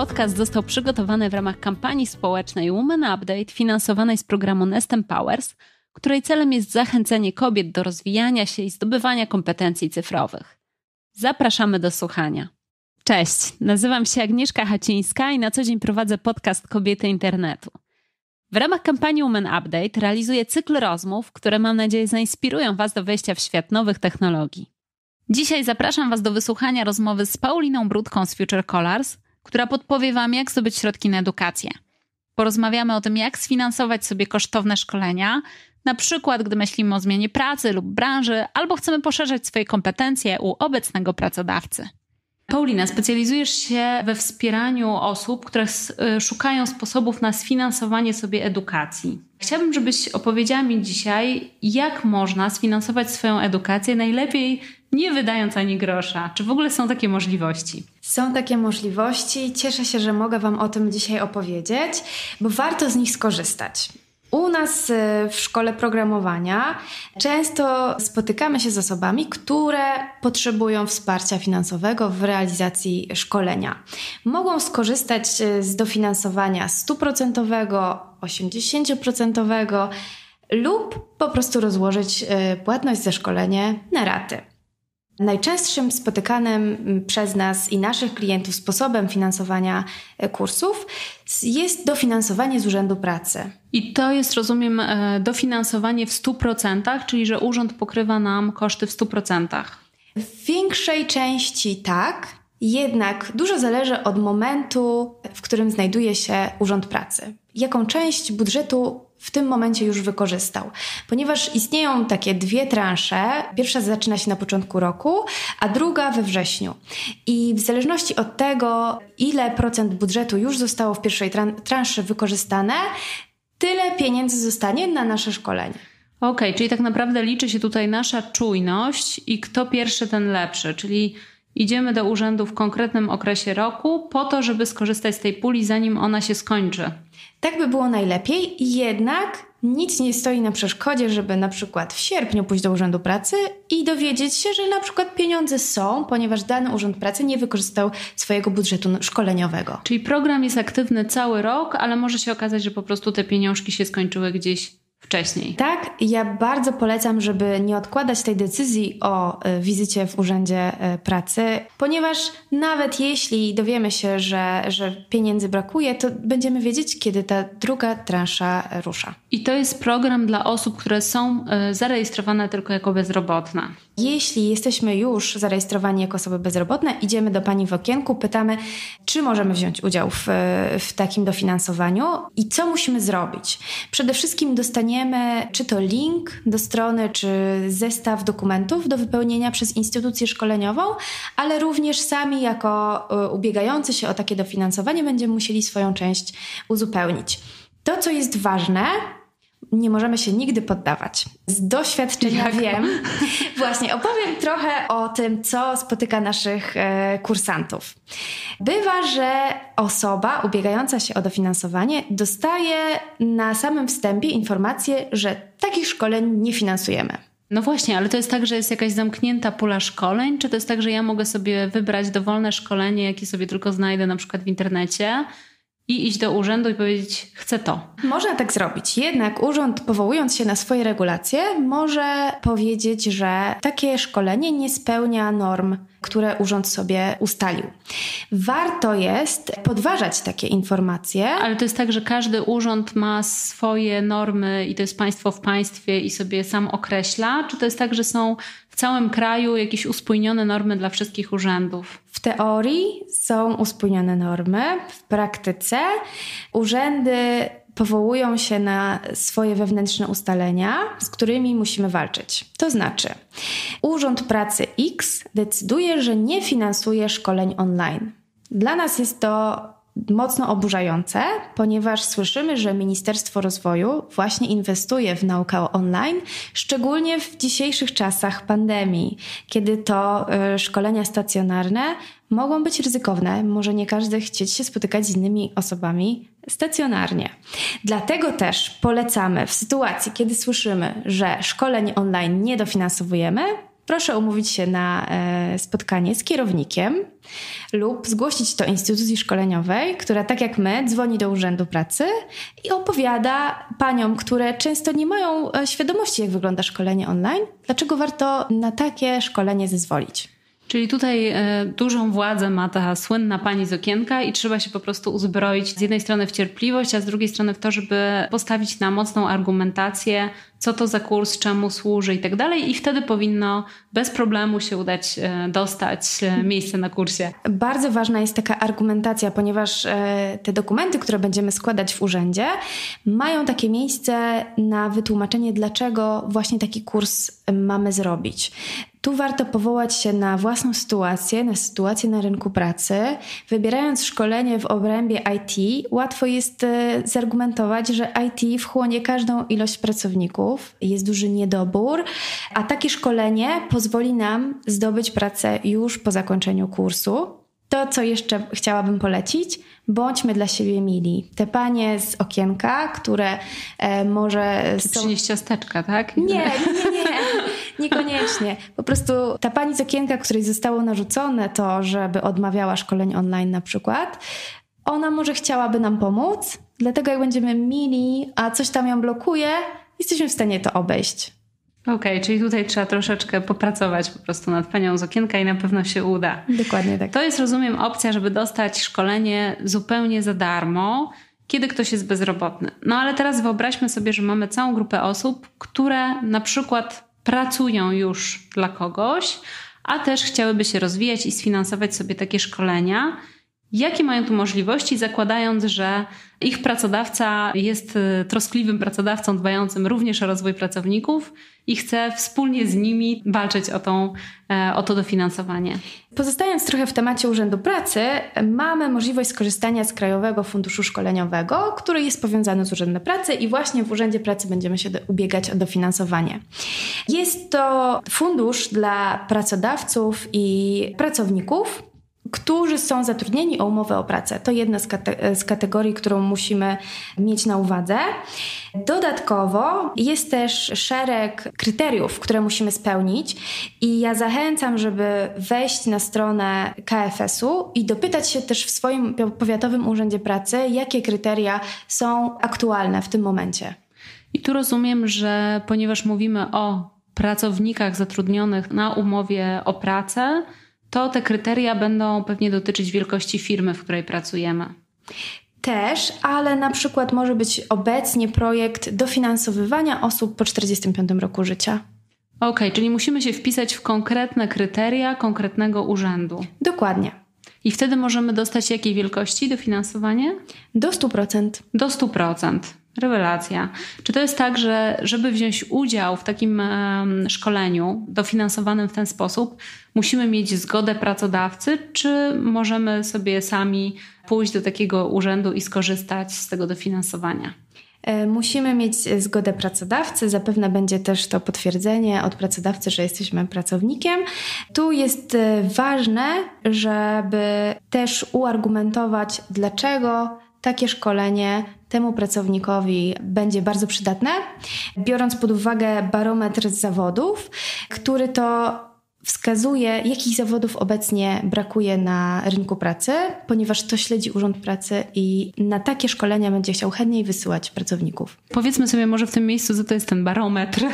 podcast został przygotowany w ramach kampanii społecznej Women Update finansowanej z programu Nest Empowers, której celem jest zachęcenie kobiet do rozwijania się i zdobywania kompetencji cyfrowych. Zapraszamy do słuchania. Cześć, nazywam się Agnieszka Hacińska i na co dzień prowadzę podcast Kobiety Internetu. W ramach kampanii Women Update realizuję cykl rozmów, które mam nadzieję zainspirują Was do wejścia w świat nowych technologii. Dzisiaj zapraszam Was do wysłuchania rozmowy z Pauliną Brudką z Future Colors, która podpowie Wam, jak zdobyć środki na edukację. Porozmawiamy o tym, jak sfinansować sobie kosztowne szkolenia, na przykład gdy myślimy o zmianie pracy lub branży, albo chcemy poszerzać swoje kompetencje u obecnego pracodawcy. Paulina, specjalizujesz się we wspieraniu osób, które y, szukają sposobów na sfinansowanie sobie edukacji. Chciałabym, żebyś opowiedziała mi dzisiaj, jak można sfinansować swoją edukację najlepiej nie wydając ani grosza. Czy w ogóle są takie możliwości? Są takie możliwości. Cieszę się, że mogę Wam o tym dzisiaj opowiedzieć, bo warto z nich skorzystać. U nas y, w szkole programowania często spotykamy się z osobami, które potrzebują wsparcia finansowego w realizacji szkolenia. Mogą skorzystać y, z dofinansowania 100%, 80% lub po prostu rozłożyć y, płatność za szkolenie na raty. Najczęstszym spotykanym przez nas i naszych klientów sposobem finansowania e, kursów jest dofinansowanie z Urzędu Pracy. I to jest, rozumiem, e, dofinansowanie w 100%, czyli że urząd pokrywa nam koszty w 100%. W większej części tak, jednak dużo zależy od momentu, w którym znajduje się Urząd Pracy. Jaką część budżetu w tym momencie już wykorzystał. Ponieważ istnieją takie dwie transze. Pierwsza zaczyna się na początku roku, a druga we wrześniu. I w zależności od tego, ile procent budżetu już zostało w pierwszej transzy wykorzystane, tyle pieniędzy zostanie na nasze szkolenie. Okej, okay, czyli tak naprawdę liczy się tutaj nasza czujność i kto pierwszy, ten lepszy. Czyli idziemy do urzędu w konkretnym okresie roku po to, żeby skorzystać z tej puli, zanim ona się skończy. Tak by było najlepiej, jednak nic nie stoi na przeszkodzie, żeby na przykład w sierpniu pójść do Urzędu Pracy i dowiedzieć się, że na przykład pieniądze są, ponieważ dany Urząd Pracy nie wykorzystał swojego budżetu szkoleniowego. Czyli program jest aktywny cały rok, ale może się okazać, że po prostu te pieniążki się skończyły gdzieś wcześniej. Tak, ja bardzo polecam, żeby nie odkładać tej decyzji o y, wizycie w Urzędzie y, Pracy, ponieważ nawet jeśli dowiemy się, że, że pieniędzy brakuje, to będziemy wiedzieć, kiedy ta druga transza rusza. I to jest program dla osób, które są zarejestrowane tylko jako bezrobotne. Jeśli jesteśmy już zarejestrowani jako osoby bezrobotne, idziemy do pani w okienku, pytamy, czy możemy wziąć udział w, w takim dofinansowaniu i co musimy zrobić. Przede wszystkim dostaniemy czy to link do strony, czy zestaw dokumentów do wypełnienia przez instytucję szkoleniową, ale również sami jako e, ubiegający się o takie dofinansowanie będziemy musieli swoją część uzupełnić. To, co jest ważne, nie możemy się nigdy poddawać. Z doświadczenia Jak? wiem. Właśnie, opowiem trochę o tym, co spotyka naszych e, kursantów. Bywa, że osoba ubiegająca się o dofinansowanie dostaje na samym wstępie informację, że takich szkoleń nie finansujemy. No właśnie, ale to jest tak, że jest jakaś zamknięta pula szkoleń, czy to jest tak, że ja mogę sobie wybrać dowolne szkolenie, jakie sobie tylko znajdę na przykład w internecie? I iść do urzędu i powiedzieć, chcę to. Można tak zrobić. Jednak urząd, powołując się na swoje regulacje, może powiedzieć, że takie szkolenie nie spełnia norm, które urząd sobie ustalił. Warto jest podważać takie informacje. Ale to jest tak, że każdy urząd ma swoje normy i to jest państwo w państwie i sobie sam określa? Czy to jest tak, że są w całym kraju jakieś uspójnione normy dla wszystkich urzędów? W teorii są uspójnione normy, w praktyce urzędy powołują się na swoje wewnętrzne ustalenia, z którymi musimy walczyć. To znaczy, Urząd Pracy X decyduje, że nie finansuje szkoleń online. Dla nas jest to mocno oburzające, ponieważ słyszymy, że Ministerstwo Rozwoju właśnie inwestuje w naukę online, szczególnie w dzisiejszych czasach pandemii, kiedy to y, szkolenia stacjonarne mogą być ryzykowne. Może nie każdy chcieć się spotykać z innymi osobami stacjonarnie. Dlatego też polecamy w sytuacji, kiedy słyszymy, że szkoleń online nie dofinansowujemy, proszę umówić się na e, spotkanie z kierownikiem lub zgłosić to instytucji szkoleniowej, która tak jak my dzwoni do Urzędu Pracy i opowiada paniom, które często nie mają e, świadomości, jak wygląda szkolenie online, dlaczego warto na takie szkolenie zezwolić. Czyli tutaj e, dużą władzę ma ta słynna pani z okienka i trzeba się po prostu uzbroić z jednej strony w cierpliwość, a z drugiej strony w to, żeby postawić na mocną argumentację, co to za kurs, czemu służy i tak dalej. I wtedy powinno bez problemu się udać e, dostać e, miejsce na kursie. Bardzo ważna jest taka argumentacja, ponieważ te dokumenty, które będziemy składać w urzędzie, mają takie miejsce na wytłumaczenie, dlaczego właśnie taki kurs mamy zrobić. Tu warto powołać się na własną sytuację, na sytuację na rynku pracy. Wybierając szkolenie w obrębie IT, łatwo jest e, zargumentować, że IT wchłonie każdą ilość pracowników, jest duży niedobór, a takie szkolenie pozwoli nam zdobyć pracę już po zakończeniu kursu. To, co jeszcze chciałabym polecić, bądźmy dla siebie mili. Te panie z okienka, które e, może. Są... Przynieść ciasteczka, tak? Nie, nie, nie, nie. Niekoniecznie. Po prostu ta pani z okienka, której zostało narzucone to, żeby odmawiała szkoleń online na przykład, ona może chciałaby nam pomóc, dlatego jak będziemy mili, a coś tam ją blokuje, jesteśmy w stanie to obejść. Okej, okay, czyli tutaj trzeba troszeczkę popracować po prostu nad panią z okienka i na pewno się uda. Dokładnie tak. To jest, rozumiem, opcja, żeby dostać szkolenie zupełnie za darmo, kiedy ktoś jest bezrobotny. No ale teraz wyobraźmy sobie, że mamy całą grupę osób, które na przykład pracują już dla kogoś, a też chciałyby się rozwijać i sfinansować sobie takie szkolenia. Jakie mają tu możliwości, zakładając, że ich pracodawca jest y, troskliwym pracodawcą, dbającym również o rozwój pracowników i chce wspólnie z nimi walczyć o, tą, e, o to dofinansowanie? Pozostając trochę w temacie Urzędu Pracy, mamy możliwość skorzystania z Krajowego Funduszu Szkoleniowego, który jest powiązany z Urzędem Pracy i właśnie w Urzędzie Pracy będziemy się ubiegać o dofinansowanie. Jest to fundusz dla pracodawców i pracowników którzy są zatrudnieni o umowę o pracę. To jedna z, kate z, kategorii, którą musimy mieć na uwadze. Dodatkowo jest też szereg kryteriów, które musimy spełnić, i ja zachęcam, żeby wejść na stronę KFS-u i dopytać się też w swoim powiatowym urzędzie pracy, jakie kryteria są aktualne w tym momencie. I tu rozumiem, że ponieważ mówimy o pracownikach zatrudnionych na umowie o pracę, to te kryteria będą pewnie dotyczyć wielkości firmy, w której pracujemy. Też, ale na przykład może być obecnie projekt dofinansowywania osób po 45 roku życia. Okej, okay, czyli musimy się wpisać w konkretne kryteria konkretnego urzędu. Dokładnie. I wtedy możemy dostać jakiej wielkości dofinansowanie? Do 100%. Do 100%. Rewelacja. Czy to jest tak, że żeby wziąć udział w takim szkoleniu dofinansowanym w ten sposób, musimy mieć zgodę pracodawcy, czy możemy sobie sami pójść do takiego urzędu i skorzystać z tego dofinansowania? E, musimy mieć zgodę pracodawcy, zapewne będzie też to potwierdzenie od pracodawcy, że jesteśmy pracownikiem. Tu jest e, ważne, żeby też uargumentować, dlaczego takie szkolenie temu pracownikowi będzie bardzo przydatne, biorąc pod uwagę barometr zawodów, który to wskazuje, jakich zawodów obecnie brakuje na rynku pracy, ponieważ to śledzi Urząd Pracy i na takie szkolenia będzie chciał chętniej wysyłać pracowników. Powiedzmy sobie może w tym miejscu, co to jest ten barometr.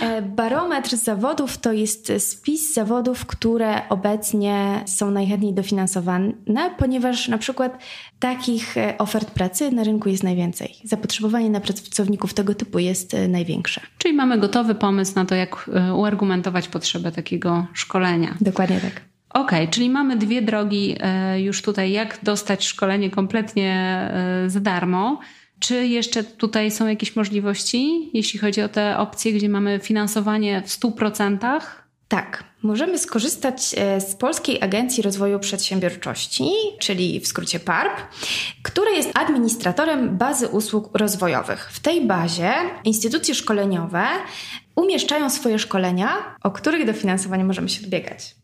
E, barometr zawodów to jest spis zawodów, które obecnie są najchętniej dofinansowane, ponieważ na przykład takich e, ofert pracy na rynku jest najwięcej. Zapotrzebowanie na pracowników tego typu jest e, największe. Czyli mamy gotowy pomysł na to, jak uargumentować potrzebę takiego szkolenia. Dokładnie tak. Okej, okay, czyli mamy dwie drogi już tutaj, jak dostać szkolenie kompletnie za darmo. Czy jeszcze tutaj są jakieś możliwości, jeśli chodzi o te opcje, gdzie mamy finansowanie w 100%? Tak, możemy skorzystać e, z Polskiej Agencji Rozwoju Przedsiębiorczości, czyli w skrócie PARP, która jest administratorem bazy usług rozwojowych. W tej bazie instytucje szkoleniowe umieszczają swoje szkolenia, o których dofinansowanie możemy się ubiegać.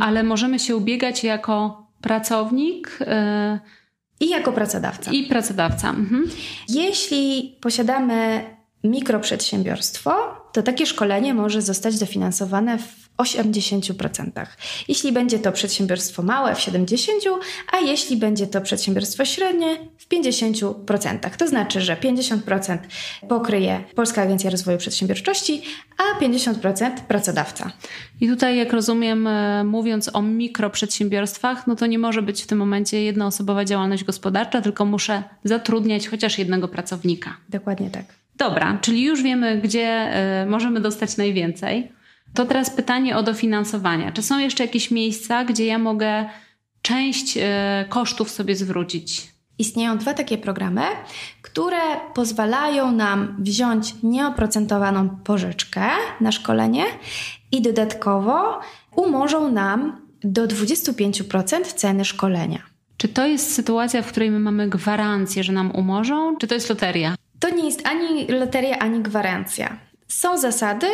Ale możemy się ubiegać jako pracownik. Yy i jako pracodawca. I pracodawca. Mhm. Jeśli posiadamy mikroprzedsiębiorstwo, to takie szkolenie może zostać dofinansowane w 80%. Jeśli będzie to przedsiębiorstwo małe w 70%, a jeśli będzie to przedsiębiorstwo średnie w 50%. To znaczy, że 50% pokryje Polska Agencja Rozwoju Przedsiębiorczości, a 50% pracodawca. I tutaj, jak rozumiem, e, mówiąc o mikroprzedsiębiorstwach, no to nie może być w tym momencie jednoosobowa działalność gospodarcza, tylko muszę zatrudniać chociaż jednego pracownika. Dokładnie tak. Dobra, czyli już wiemy, gdzie e, możemy dostać najwięcej. To teraz pytanie o dofinansowanie. Czy są jeszcze jakieś miejsca, gdzie ja mogę część e, kosztów sobie zwrócić? Istnieją dwa takie programy, które pozwalają nam wziąć nieoprocentowaną pożyczkę na szkolenie i dodatkowo umorzą nam do 25% ceny szkolenia. Czy to jest sytuacja, w której my mamy gwarancję, że nam umorzą, czy to jest loteria? To nie jest ani loteria, ani gwarancja. Są zasady,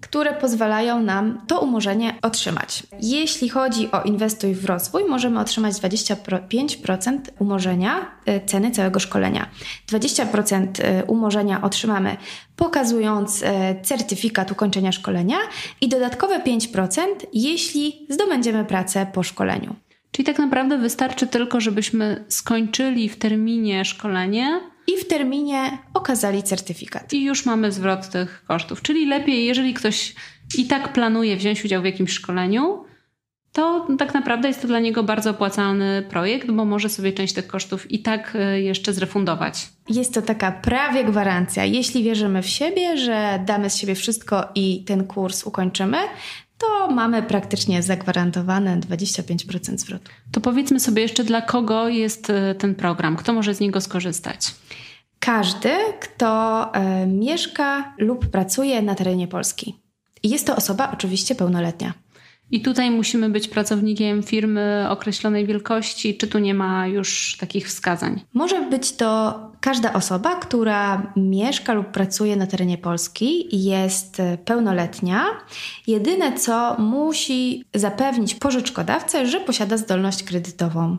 które pozwalają nam to umorzenie otrzymać. Jeśli chodzi o inwestuj w rozwój, możemy otrzymać 25% umorzenia e, ceny całego szkolenia. 20% e, umorzenia otrzymamy pokazując e, certyfikat ukończenia szkolenia i dodatkowe 5%, jeśli zdobędziemy pracę po szkoleniu. Czyli tak naprawdę wystarczy tylko, żebyśmy skończyli w terminie szkolenie i w terminie okazali certyfikat. I już mamy zwrot tych kosztów. Czyli lepiej, jeżeli ktoś i tak planuje wziąć udział w jakimś szkoleniu, to tak naprawdę jest to dla niego bardzo opłacalny projekt, bo może sobie część tych kosztów i tak e, jeszcze zrefundować. Jest to taka prawie gwarancja. Jeśli wierzymy w siebie, że damy z siebie wszystko i ten kurs ukończymy, to mamy praktycznie zagwarantowane 25% zwrotu. To powiedzmy sobie jeszcze, dla kogo jest e, ten program, kto może z niego skorzystać? Każdy, kto y, mieszka lub pracuje na terenie Polski. Jest to osoba oczywiście pełnoletnia. I tutaj musimy być pracownikiem firmy określonej wielkości, czy tu nie ma już takich wskazań? Może być to każda osoba, która mieszka lub pracuje na terenie Polski, jest pełnoletnia. Jedyne co musi zapewnić pożyczkodawcę, że posiada zdolność kredytową.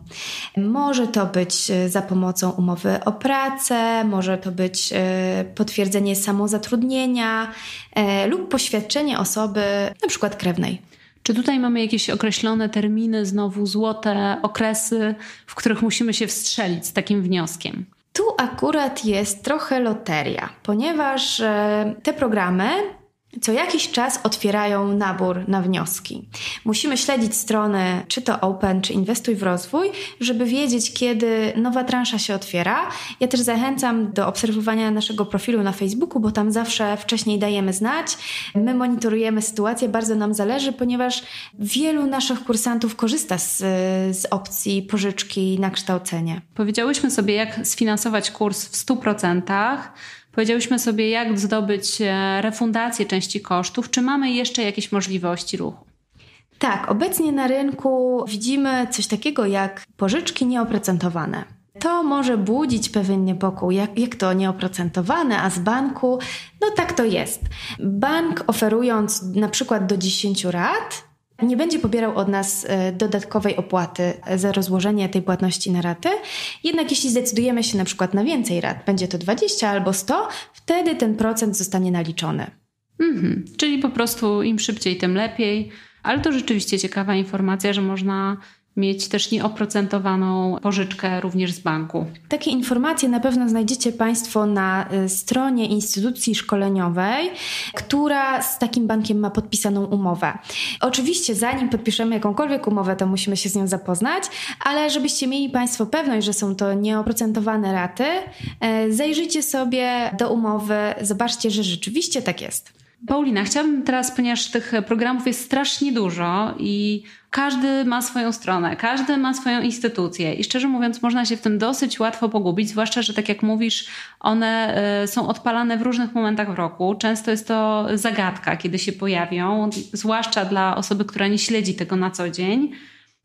Może to być za pomocą umowy o pracę, może to być e, potwierdzenie samozatrudnienia e, lub poświadczenie osoby, przykład krewnej. Czy tutaj mamy jakieś określone terminy, znowu złote okresy, w których musimy się wstrzelić z takim wnioskiem? Tu akurat jest trochę loteria, ponieważ e, te programy co jakiś czas otwierają nabór na wnioski. Musimy śledzić strony, czy to Open, czy Inwestuj w rozwój, żeby wiedzieć, kiedy nowa transza się otwiera. Ja też zachęcam do obserwowania naszego profilu na Facebooku, bo tam zawsze wcześniej dajemy znać. My monitorujemy sytuację, bardzo nam zależy, ponieważ wielu naszych kursantów korzysta z, z opcji pożyczki na kształcenie. Powiedziałyśmy sobie, jak sfinansować kurs w 100%. Powiedziałyśmy sobie, jak zdobyć e, refundację części kosztów. Czy mamy jeszcze jakieś możliwości ruchu? Tak, obecnie na rynku widzimy coś takiego jak pożyczki nieoprocentowane. To może budzić pewien niepokój, jak, jak to nieoprocentowane, a z banku, no tak to jest. Bank oferując na przykład do 10 rat, nie będzie pobierał od nas e, dodatkowej opłaty za rozłożenie tej płatności na raty. Jednak jeśli zdecydujemy się na przykład na więcej rat, będzie to 20 albo 100, wtedy ten procent zostanie naliczony. Mhm. Czyli po prostu im szybciej, tym lepiej. Ale to rzeczywiście ciekawa informacja, że można mieć też nieoprocentowaną pożyczkę również z banku. Takie informacje na pewno znajdziecie Państwo na y, stronie instytucji szkoleniowej, która z takim bankiem ma podpisaną umowę. Oczywiście, zanim podpiszemy jakąkolwiek umowę, to musimy się z nią zapoznać, ale żebyście mieli Państwo pewność, że są to nieoprocentowane raty, y, zajrzyjcie sobie do umowy, zobaczcie, że rzeczywiście tak jest. Paulina, chciałabym teraz, ponieważ tych programów jest strasznie dużo i każdy ma swoją stronę, każdy ma swoją instytucję i szczerze mówiąc, można się w tym dosyć łatwo pogubić, zwłaszcza, że tak jak mówisz, one e, są odpalane w różnych momentach w roku. Często jest to zagadka, kiedy się pojawią, zwłaszcza dla osoby, która nie śledzi tego na co dzień.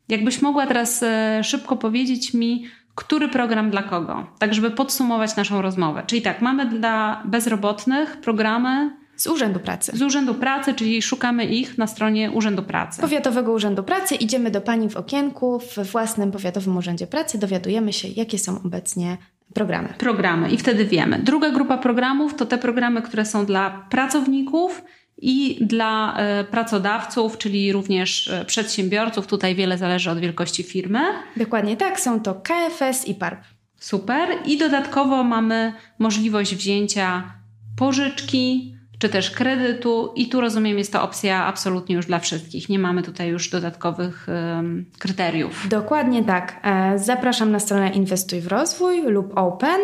Jakbyś mogła teraz e, szybko powiedzieć mi, który program dla kogo, tak żeby podsumować naszą rozmowę. Czyli tak, mamy dla bezrobotnych programy z Urzędu Pracy. Z Urzędu Pracy, czyli szukamy ich na stronie Urzędu Pracy. Powiatowego Urzędu Pracy. Idziemy do pani w okienku w własnym Powiatowym Urzędzie Pracy, dowiadujemy się, jakie są obecnie programy. Programy i wtedy wiemy. Druga grupa programów to te programy, które są dla pracowników i dla e, pracodawców, czyli również e, przedsiębiorców. Tutaj wiele zależy od wielkości firmy. Dokładnie tak, są to KFS i PARP. Super. I dodatkowo mamy możliwość wzięcia pożyczki czy też kredytu, i tu rozumiem, jest to opcja absolutnie już dla wszystkich. Nie mamy tutaj już dodatkowych um, kryteriów. Dokładnie tak. E, zapraszam na stronę Inwestuj w rozwój lub Open.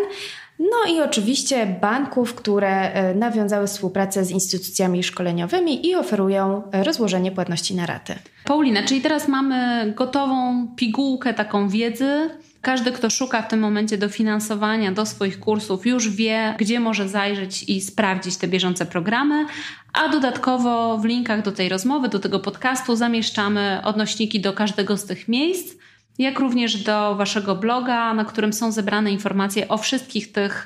No i oczywiście banków, które e, nawiązały współpracę z instytucjami szkoleniowymi i oferują rozłożenie płatności na raty. Paulina, czyli teraz mamy gotową pigułkę taką wiedzy. Każdy, kto szuka w tym momencie dofinansowania do swoich kursów, już wie, gdzie może zajrzeć i sprawdzić te bieżące programy. A dodatkowo w linkach do tej rozmowy, do tego podcastu zamieszczamy odnośniki do każdego z tych miejsc jak również do Waszego bloga, na którym są zebrane informacje o wszystkich tych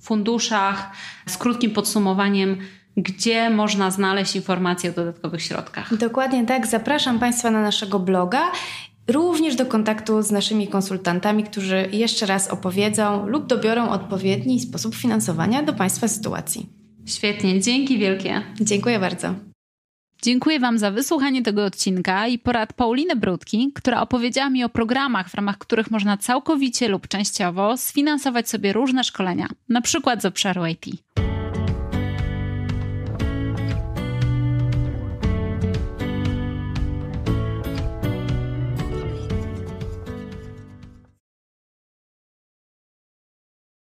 funduszach z krótkim podsumowaniem gdzie można znaleźć informacje o dodatkowych środkach. Dokładnie tak. Zapraszam Państwa na naszego bloga. Również do kontaktu z naszymi konsultantami, którzy jeszcze raz opowiedzą lub dobiorą odpowiedni sposób finansowania do Państwa sytuacji. Świetnie, dzięki wielkie. Dziękuję bardzo. Dziękuję Wam za wysłuchanie tego odcinka i porad Pauliny Brudki, która opowiedziała mi o programach, w ramach których można całkowicie lub częściowo sfinansować sobie różne szkolenia, na przykład z obszaru IT.